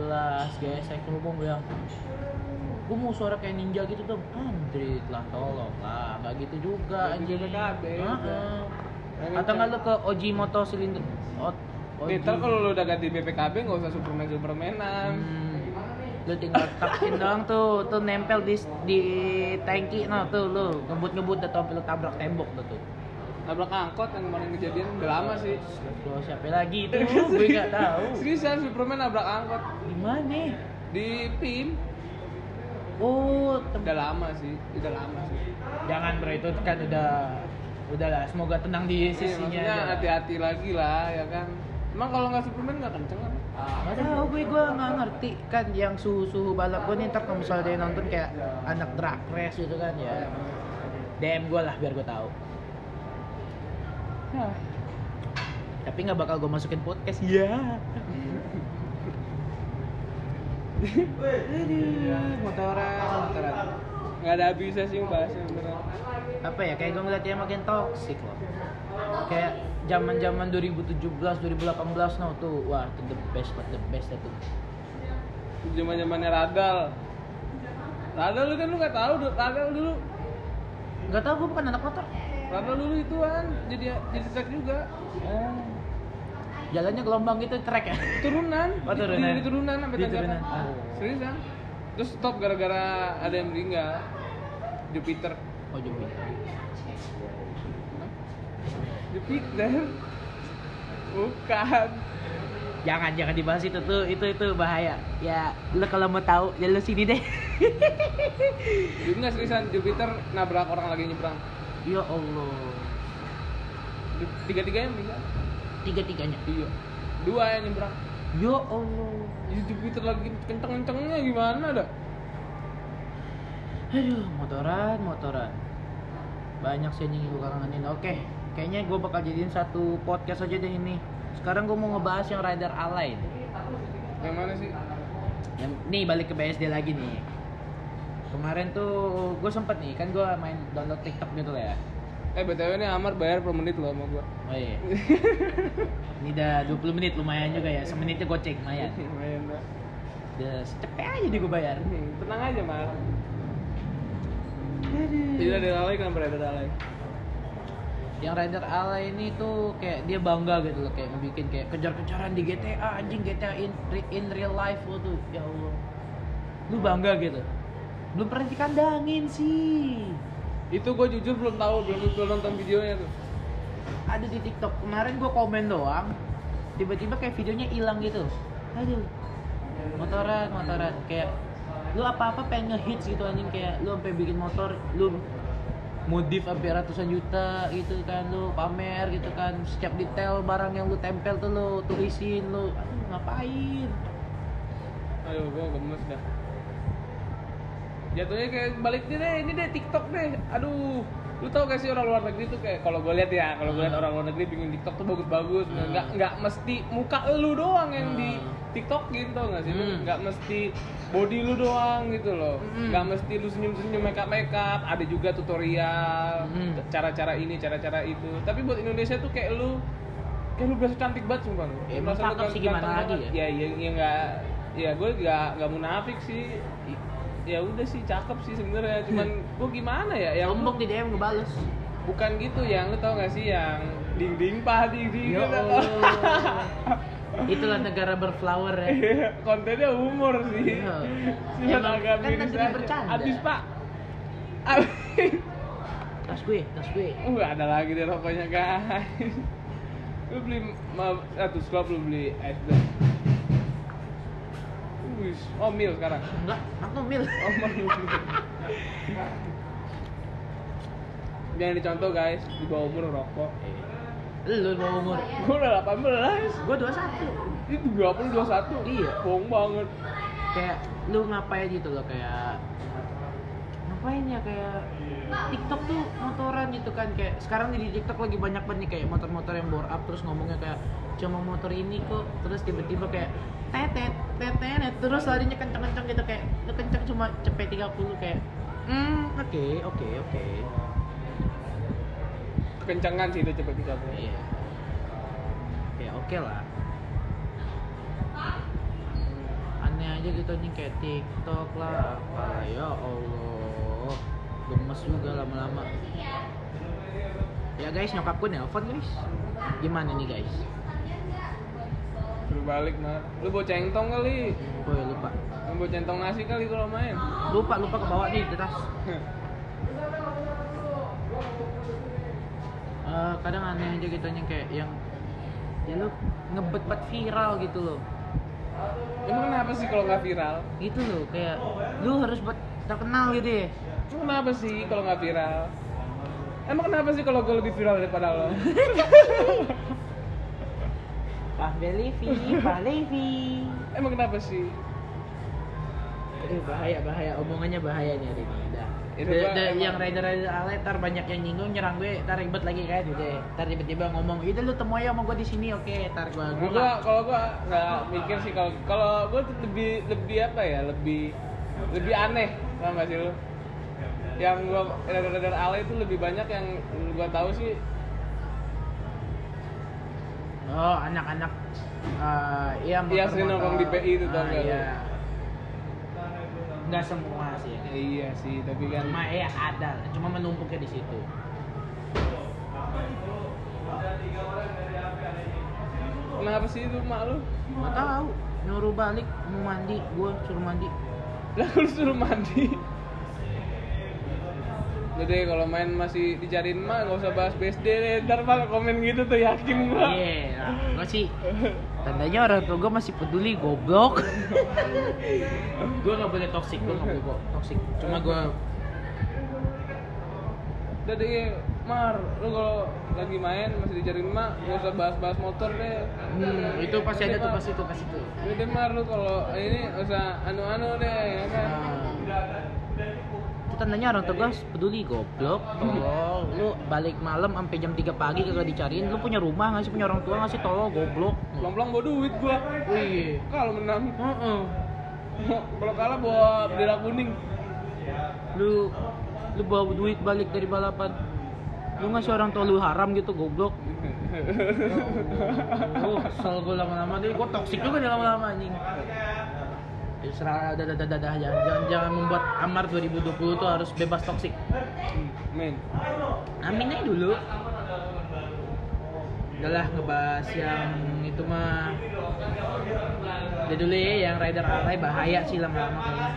GSX lu mau bilang gue mau suara kayak ninja gitu dong. Android lah tolong lah. Nggak gitu juga Ganti anjing. BPKB, atau nggak lu ke Oji Moto silinder ntar kalau lu udah ganti BPKB nggak usah Superman Supermanan. Hmm. Lu tinggal takin doang tuh tuh nempel di di tangki no tuh lu ngebut ngebut atau lu tabrak tembok tuh tuh Nabrak angkot yang kemarin kejadian udah lama sih. Bro, siapa lagi itu gue nggak tahu Seriusan Superman nabrak angkot di mana di PIM. oh Udah lama sih, udah lama sih. jangan bro itu kan udah udah lah semoga tenang di Iya, sisinya hati-hati lagi lah ya kan. Emang kalau nggak Superman nggak kenceng kan? Gak tahu gue gue nggak ngerti kan yang suhu suhu balap gue nih ntar kalau misalnya dia nonton kayak anak drag race gitu kan ya. DM gue lah biar gue tahu. Hah. tapi nggak bakal gue masukin podcast ya. Aduh, motoran motoran. Nggak ada habisnya sih bahasnya beneran. apa ya kayak gue ngeliatnya makin toxic loh. Kayak zaman zaman 2017 2018 no tuh. Wah itu the best but the best itu. Zaman zamannya radal radal lu kan lu nggak tahu radal dulu. Nggak tahu gue bukan anak motor. Radal dulu ituan jadi jadi track juga. Oh. Jalannya gelombang gitu trek ya? Turunan. Oh, Di- turunan. di, turunan sampai tanjakan. Oh. seriusan terus stop gara-gara ada yang meninggal. Jupiter. Oh Jupiter Jupiter bukan. Jangan jangan dibahas itu tuh. Itu itu bahaya. Ya lu kalau mau tahu ya lu sini deh. Nggak seriusan Jupiter nabrak orang lagi nyebrang. ya allah. Tiga tiganya meninggal. tiga tiganya Iya. Dua yang nyebrang. ya allah. Ini Jupiter lagi kenceng-kencengnya gimana dah? aduh motoran motoran. Banyak sih yang gue kangenin. Oke kayaknya gue bakal jadiin satu podcast aja deh ini sekarang gue mau ngebahas yang rider alay Yang mana sih? yang nih balik ke BSD lagi nih kemarin tuh gue sempet nih kan gue main download TikTok gitu lah ya Eh BTW ini Amar bayar per menit loh sama gua. oh iya ini udah 20 menit lumayan juga ya semenitnya goceng lumayan Lumayan dah. udah secepet aja deh gue bayar Tenang aja Mar. Tidak ada alay kan berada alay. Yang rider alay ini tuh kayak dia bangga gitu loh kayak ngebikin kayak kejar-kejaran di GTA anjing GTA in, in real life lo tuh ya Allah. Lu bangga gitu. Belum pernah dikandangin sih. Itu gue jujur belum tahu, belum belum nonton videonya tuh. ada di TikTok kemarin gue komen doang tiba-tiba kayak videonya hilang gitu aduh. Motoran motoran kayak lu apa-apa pengen ngehits gitu anjing kayak lu sampai bikin motor lu modif sampai ratusan juta gitu kan lu pamer gitu kan setiap detail barang yang lu tempel tuh lu tulisin lu aduh ngapain Aduh, gue gemes dah. Jatuhnya kayak balik deh, deh, ini deh TikTok deh. Aduh, lu tau gak sih orang luar negeri tuh kayak kalau gue lihat ya, kalau gue lihat Hmm. orang luar negeri bikin TikTok tuh bagus-bagus. Hmm. Nggak nggak mesti muka lu doang yang di Hmm. TikTok gitu tau gak sih? Hmm. Nggak mesti body lu doang gitu loh. Hmm. Nggak mesti lu senyum-senyum make up make up. Ada juga tutorial, Hmm. cara-cara ini, cara-cara itu. Tapi buat Indonesia tuh kayak lu kayak lu berasa cantik banget sumpah lu. Ya, emang cakep sih, gimana lagi ya? Ya ya ya nggak ya gue nggak nggak munafik sih ya udah sih cakep sih sebenarnya cuman gue gimana ya yang sombong di DM ngebales bukan gitu yang lu tau gak sih yang ding ding pah ding ding ya gitu. Itulah negara berflower ya kontennya humor sih Iya. Cuman Emang agak kan miris aja. bercanda. habis pak Habis. tas gue tas gue uh ada lagi deh rokoknya guys lu beli satu slop lu beli es Wih, oh mil sekarang enggak aku mil Oh, mil. Jangan dicontoh guys, di bawah umur rokok. lu bawa umur Gue udah 18. gue 21 Itu 20 21. Iya. Bohong banget. kayak lu ngapain gitu loh kayak ngapain ya kayak TikTok tuh motoran gitu kan kayak sekarang di TikTok lagi banyak banget nih kayak motor-motor yang bore up terus ngomongnya kayak cuma motor ini kok terus tiba-tiba kayak tetet tetet terus larinya kenceng-kenceng gitu kayak lu kenceng cuma cepet 30 kayak hmm oke oke oke. Kencangan sih itu cepet bisa. iya. Ya oke lah. Aneh aja gitu nih kayak TikTok lah apa? Ya Allah gemes juga lama-lama ya guys nyokap gue nelfon guys gimana nih guys Suruh balik mah. Lu bawa centong kali. oh ya lupa Lu bawa centong nasi kali kalau main. lupa lupa ke bawah nih di tas Eh, kadang aneh aja gitu kayak yang ya lu ngebet banget viral gitu loh Emang kenapa sih kalau nggak viral? gitu loh kayak lu harus buat terkenal gitu ya Emang kenapa sih kalau nggak viral? Emang kenapa sih kalau gue lebih viral daripada lo? Pak Belivi, Pak Levi. Emang kenapa sih? Aduh bahaya bahaya omongannya bahaya nih hari ini. Udah. Itu Da- gua da- emang- yang rider rider alay ntar banyak yang nyinggung nyerang gue, ntar ribet lagi kan gitu. Ntar tiba-tiba ngomong, itu lu temu aja sama gue di sini, oke. Gue Kalau gue gua kalau gua nggak mikir sih kalau kalau tuh lebih lebih apa ya lebih lebih aneh gak sih lu yang gua radar-radar alay itu lebih banyak yang gua tahu sih Oh anak-anak, uh, iya Iya, sering nongkrong di PI itu, tau Ah, lu? Iya. Nggak semua sih. ya, iya sih tapi kan Cuma ya ada, cuma menumpuknya di situ. kenapa sih itu mak lu Nggak tahu, nyuruh balik mau mandi, gue suruh mandi. lah lu suruh mandi Jadi kalau main masih dicariin mah nggak usah bahas BSD deh. Ntar pak komen gitu tuh yakin gua. Iya, gue sih tandanya orang tua gue masih peduli goblok. gue nggak boleh toksik, gue nggak boleh toksik. Cuma gue Jadi Mar, lu kalau lagi main masih dicariin mah nggak usah bahas-bahas motor deh. hmm, itu pasti ada tuh pasti tuh pasti tuh. Jadi Mar lu kalau ini usah anu-anu deh, ya kan? Tandanya orang tua gue peduli goblok. Tolong, lu balik malam sampai jam 3 pagi kagak dicariin. Lu punya rumah nggak sih punya orang tua nggak sih tolong goblok. Pelang-pelang bawa duit gua. Wih. Kalau menang, Heeh. kalau kalah bawa bendera kuning. lu lu bawa duit balik dari balapan lu ngasih orang tua lu haram gitu goblok oh kesel gue lama-lama deh gue toksik juga nih lama-lama anjing serah dadah dadah dadah jangan, jangan jangan membuat Amar 2020 tuh harus bebas toksik. Men, amin aja dulu. Udahlah ngebahas yang itu mah udah dulu ya yang rider alay bahaya sih lama-lama kayaknya.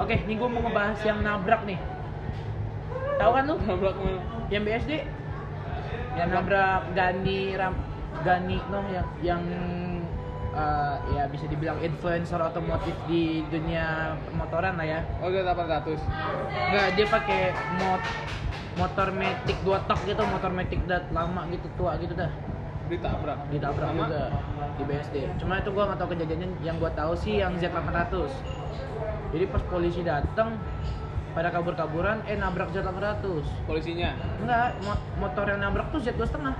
Oke nih gue mau ngebahas yang nabrak nih. Tahu kan lu? Nabrak mana? yang BSD yang nabrak Gani Ram Gani noh yang yang eh, ya bisa dibilang influencer otomotif di dunia motoran lah ya Oh, udah 800. Enggak, dia pakai mot motor metik dua tak gitu, motor metik dat lama gitu, tua gitu dah. Ditabrak. Ditabrak Sama? juga di BSD. Cuma itu gua nggak tahu kejadiannya, yang gua tahu sih yang Z800. Jadi pas polisi datang pada kabur-kaburan eh nabrak Z800. Polisinya. Enggak, mo- motor yang nabrak tuh Z2 setengah.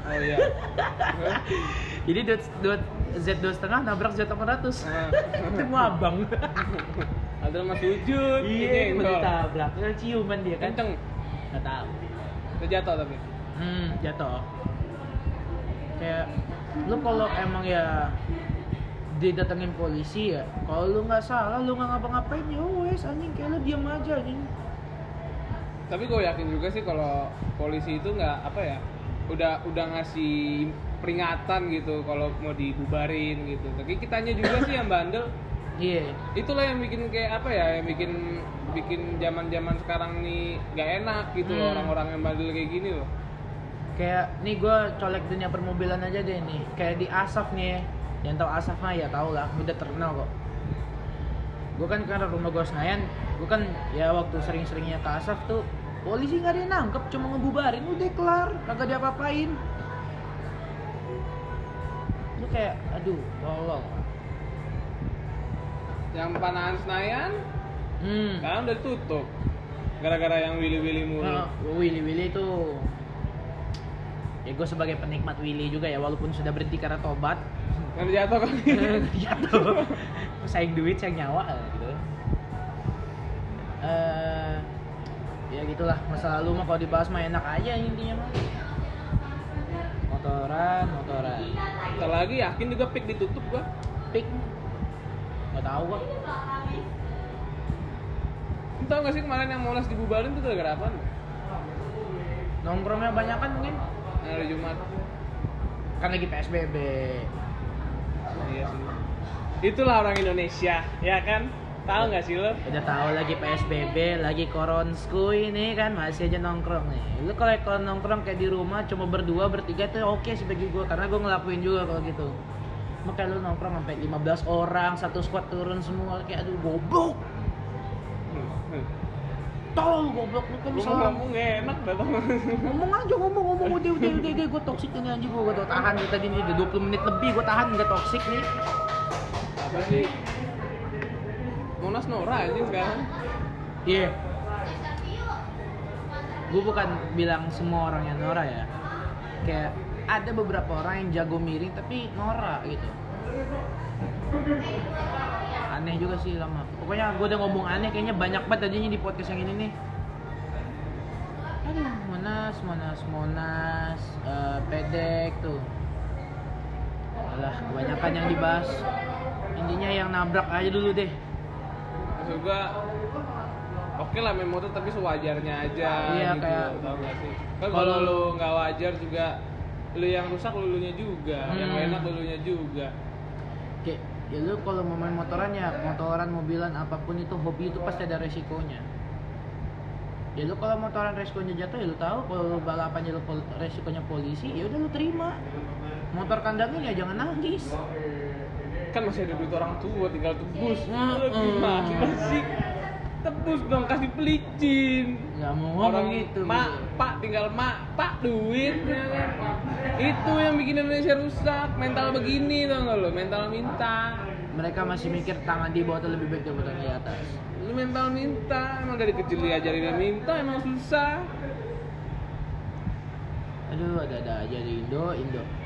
Oh iya. Jadi dua- dua- Z2 setengah nabrak Z800. Nah. Ketemu abang. Ada mas sujud. Iya, nyenggol. ditabrak. Ciuman dia kan. Kenceng. Nggak tahu. Udah jatuh tapi. Hmm, jatuh. Kayak lu kalau emang ya didatengin polisi ya, kalau lu nggak salah, lu nggak ngapa-ngapain ya wes anjing kayak lu diam aja anjing. Tapi gue yakin juga sih kalau polisi itu nggak apa ya, udah udah ngasih peringatan gitu kalau mau dibubarin gitu. Tapi kitanya juga sih yang bandel. Iya. Itulah yang bikin kayak apa ya, yang bikin bikin zaman-zaman sekarang nih gak enak gitu loh Hmm. orang-orang yang bandel kayak gini loh. Kayak nih gue colek dunia permobilan aja deh nih. Kayak di Asaf nih, yang tahu Asaf mah ya tau lah, udah terkenal kok. Gue kan karena rumah gue Senayan, gue kan ya waktu sering-seringnya ke Asaf tuh polisi nggak ada yang nangkep, cuma ngebubarin, udah kelar, kagak diapa-apain. Kayak, aduh, tolong. Yang panahan Senayan Hmm. sekarang udah ditutup. Gara-gara yang willy-willy mulu. Nah, Willy Willy itu ya gue sebagai penikmat Willy juga ya walaupun sudah berhenti karena tobat Kan jatuh kan. jatuh sayang duit sayang nyawa eh, gitu eh ya gitulah masa lalu mah kalau dibahas mah enak aja intinya mah motoran motoran Ntar lagi yakin juga pick ditutup gua. pik nggak tahu gua Lu tau gak sih kemarin yang Monas dibubarin tuh gara-gara apa? nongkrongnya banyak kan mungkin hari Jumat. kan lagi PSBB Iya sih. Itulah orang Indonesia, ya kan? Tahu nggak sih lo? udah tahu lagi PSBB lagi koronsku ini kan masih aja nongkrong nih lu kalau kalau nongkrong kayak di rumah cuma berdua bertiga tuh oke sih bagi gue karena gue ngelakuin juga kalau gitu makanya lu nongkrong sampai 15 orang satu squad turun semua kayak aduh goblok lu goblok lu kan mau ngomong enak datang. ngomong aja ngomong ngomong udah udah udah, udah. gue toksik ini anjing gue gue tahan tadi nih udah 20 menit lebih gue tahan nggak toksik nih Apa sih? Monas Nora aja sekarang. Iya. Gue bukan bilang semua orang yang Nora ya. Kayak ada beberapa orang yang jago miring tapi Nora gitu. Aneh juga sih lama. Pokoknya gue udah ngomong aneh kayaknya banyak banget aja di podcast yang ini nih. Aduh, Monas, Monas, Monas, eh, Pedek tuh. Alah, kebanyakan yang dibahas. Intinya yang nabrak aja dulu deh. Maksud gua Oke lah main motor tapi sewajarnya aja Iya, gitu, kayak- tau gak sih? Kan Kalau- lu nggak wajar juga lu yang rusak lulunya juga, yang Hmm. nggak enak lulunya juga. kayak ya lu kalau mau main motoran ya motoran mobilan apa pun itu hobi itu pasti ada resikonya ya lu kalau motoran resikonya jatuh ya lu tahu kalau lu balapannya lu resikonya polisi ya udah lu terima motor kandangin ya jangan nangis kan masih ada duit orang tua tinggal tebus. Lu gimana sih tebus dong kasih pelicin. Nggak mau ngomong orang gitu mak pak tinggal mak pak duit. Ya kan itu yang bikin Indonesia rusak. Mental begini tau gak lo? Mental minta. Mereka masih mikir tangan di bawah lebih baik daripada di atas. Lu mental minta. Emang dari kecil diajarin minta emang susah. Aduh ada ada aja di Indo Indo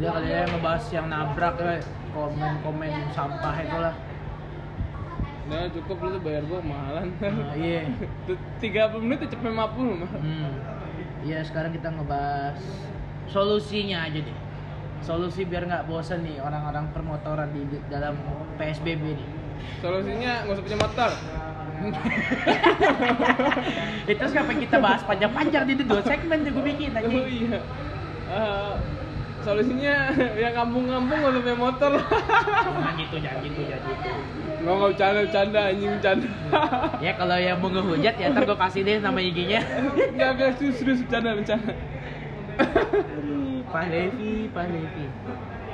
udah kali ya ngebahas yang nabrak ya komen komen sampah itu lah Nah cukup lu tuh bayar gua mahalan Nah, iya Tuh, 30 menit cepet 50 mah Hmm. Iya sekarang kita ngebahas solusinya aja deh. Solusi biar nggak bosan nih orang-orang permotoran di, di- dalam PSBB nih. Solusinya nggak usah punya motor Itu siapa kita bahas panjang-panjang di dua segmen juga bikin aja. Oh iya Eh, Solusinya yang kampung-kampung usah punya motor Jangan gitu, jangan gitu, jangan gitu. Nggak nggak bercanda, bercanda anjing bercanda Ya kalau yang mau ngehujat ya ntar gue kasih deh nama IG-nya. Nggak, nggak, serius, serius bercanda, bercanda Pak Levi, Pak Levi.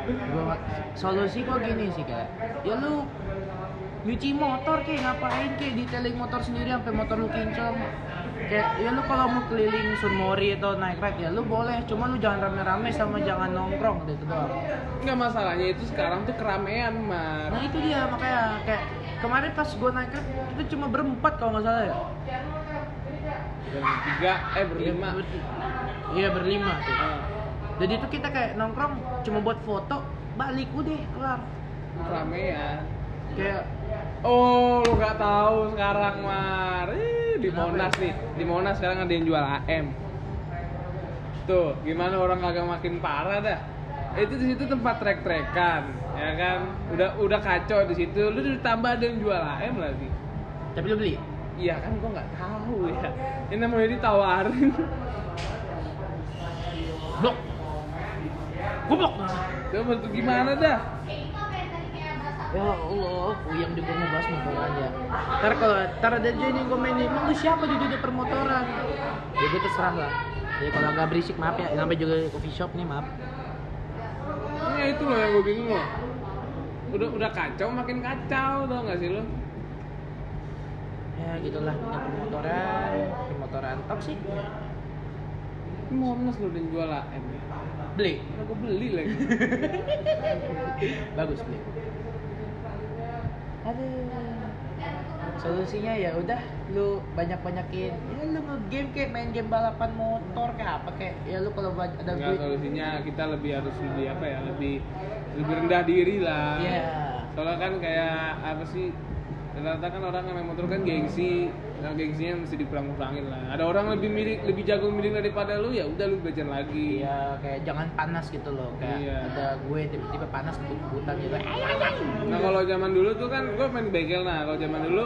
Gua solusi kok gini sih kayak, ya lu nyuci motor kayak ngapain kayak detailing motor sendiri sampai motor lu kinclong kayak ya lu kalau mau keliling Sunmori atau naik ride ya lu boleh. Cuma lu jangan rame-rame sama jangan nongkrong gitu doang. Nggak masalahnya itu sekarang tuh keramaian, Mar. Nah itu dia makanya kayak kemarin pas gua naik ride itu cuma berempat kalau nggak salah ya? Bertiga, eh berlima. Iya, ber- berlima tuh. Ah, jadi itu kita kayak nongkrong cuma buat foto balik udah kelar. Keramaian. Kayak Oh, lu nggak tahu sekarang, Mar. Ih, di Monas ya? nih. Di Monas sekarang ada yang jual AM. Tuh, gimana orang kagak makin parah dah. Itu di situ tempat trek-trekan, ya kan? Udah udah kacau di situ. Lu ditambah ada yang jual AM lagi. tapi lu beli Iya kan gua nggak tahu ya. Ini namanya ditawarin. blok goblok Coba tuh gimana dah? Ya Allah yang di gua ngebahas motoran ya. Ntar kalau ntar ada aja nih komen nih emang lu siapa di dunia permotoran? Ya gue terserah lah. Jadi kalau nggak berisik maaf ya. Sampai juga coffee shop nih maaf. Ini itu loh yang gue bingung loh. Udah udah kacau makin kacau tau gak sih lo? ya gitulah. Dunia permotoran permotoran toksik Ini Monas lo udah jual AM. beli. Aku beli lagi. bagus beli aduh. Solusinya ya udah lu banyak banyakin ya lu ngegame kayak main game balapan motor kayak apa kayak ya lu kalau ada Enggak duit solusinya kita lebih harus lebih apa ya lebih lebih rendah diri lah. ya Soalnya kan kayak apa sih rata-rata kan orang yang main motor kan gengsi, nah gengsinya mesti dikurang-kurangin lah. Ada orang lebih miring, lebih jago miring daripada lu ya udah lu belajar lagi. Iya, kayak jangan panas gitu loh. Kayak Iya. ada gue tiba-tiba panas kebut-kebutan gitu. Nah kalau zaman dulu tuh kan gue main bengkel nah kalau zaman dulu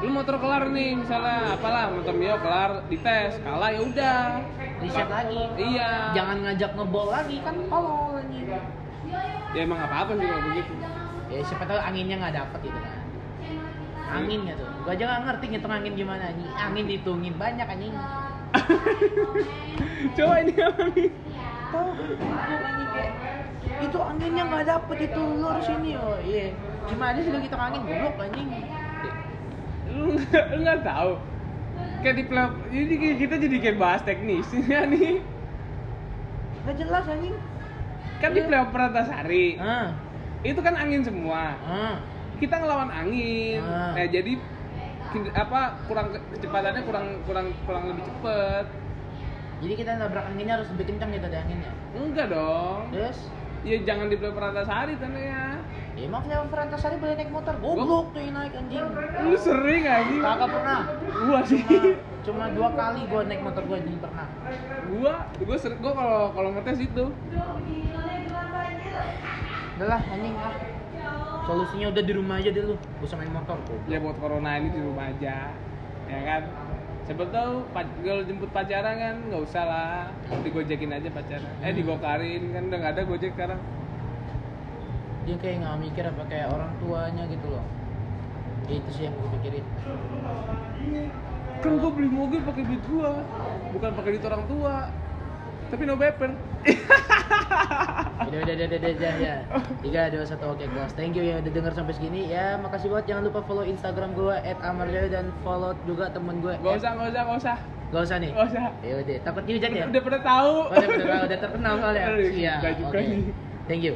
lu motor kelar nih misalnya apalah motor Mio kelar dites kalah ya udah Reset lagi. iya Jangan ngajak ngebol lagi kan anjing. ya emang apa apa sih kalau begitu Ya siapa tahu anginnya nggak dapet gitu kan. Anginnya tuh. Gue aja nggak ngerti ngitung angin gimana anjing. Angin dihitungin. Banyak anjing. coba ini apa nih Tahu. Itu anginnya nggak dapet itu. Lu harus ini oh iya. Gimana sih lu hitung angin goblok anjing. Lu nggak lu nggak tahu. Kayak di play jadi kayak kita jadi kayak bahas teknisnya nih. Nggak jelas anjing. Kan di play Pertasari ah itu kan angin semua. Ah kita ngelawan angin Ah. nah jadi apa kurang ke- kecepatannya kurang kurang kurang lebih cepet jadi kita nabrak anginnya harus lebih kencang gitu ada anginnya enggak dong terus ya jangan di play Pertasari tanya Ya emang Flevo Antasari boleh naik motor? Goblok tuh yang naik anjing. lu sering anjing Kagak pernah. gua sih Cuma, cuma dua kali gua naik motor gua jadi pernah. gua gua sering gua kalau kalau ngetes itu Udah lah anjing ah. Solusinya udah di rumah aja deh lu. Gua usah main motor kok. ya buat corona ini di rumah aja. Ya kan? Siapa tahu kalau jemput pacaran kan nggak usah lah. Digojekin aja pacaran. Eh digokarin kan udah nggak ada gojek sekarang. Dia kayak nggak mikir apa kayak orang tuanya gitu loh. itu sih yang gue pikirin. Kan gue beli mobil pakai duit gue bukan pakai duit orang tua tapi no beper udah udah udah udah, udah, ya tiga dua satu oke guys thank you yang udah denger sampai segini. Ya makasih banget jangan lupa follow instagram gue @amarjoy dan follow juga temen gue gak usah gak usah gak usah. Gak usah nih? Gak usah. Ya udah takut dihujat ya? Udah pada tahu. Oh, udah, udah, udah terkenal soalnya. Iya oke. thank you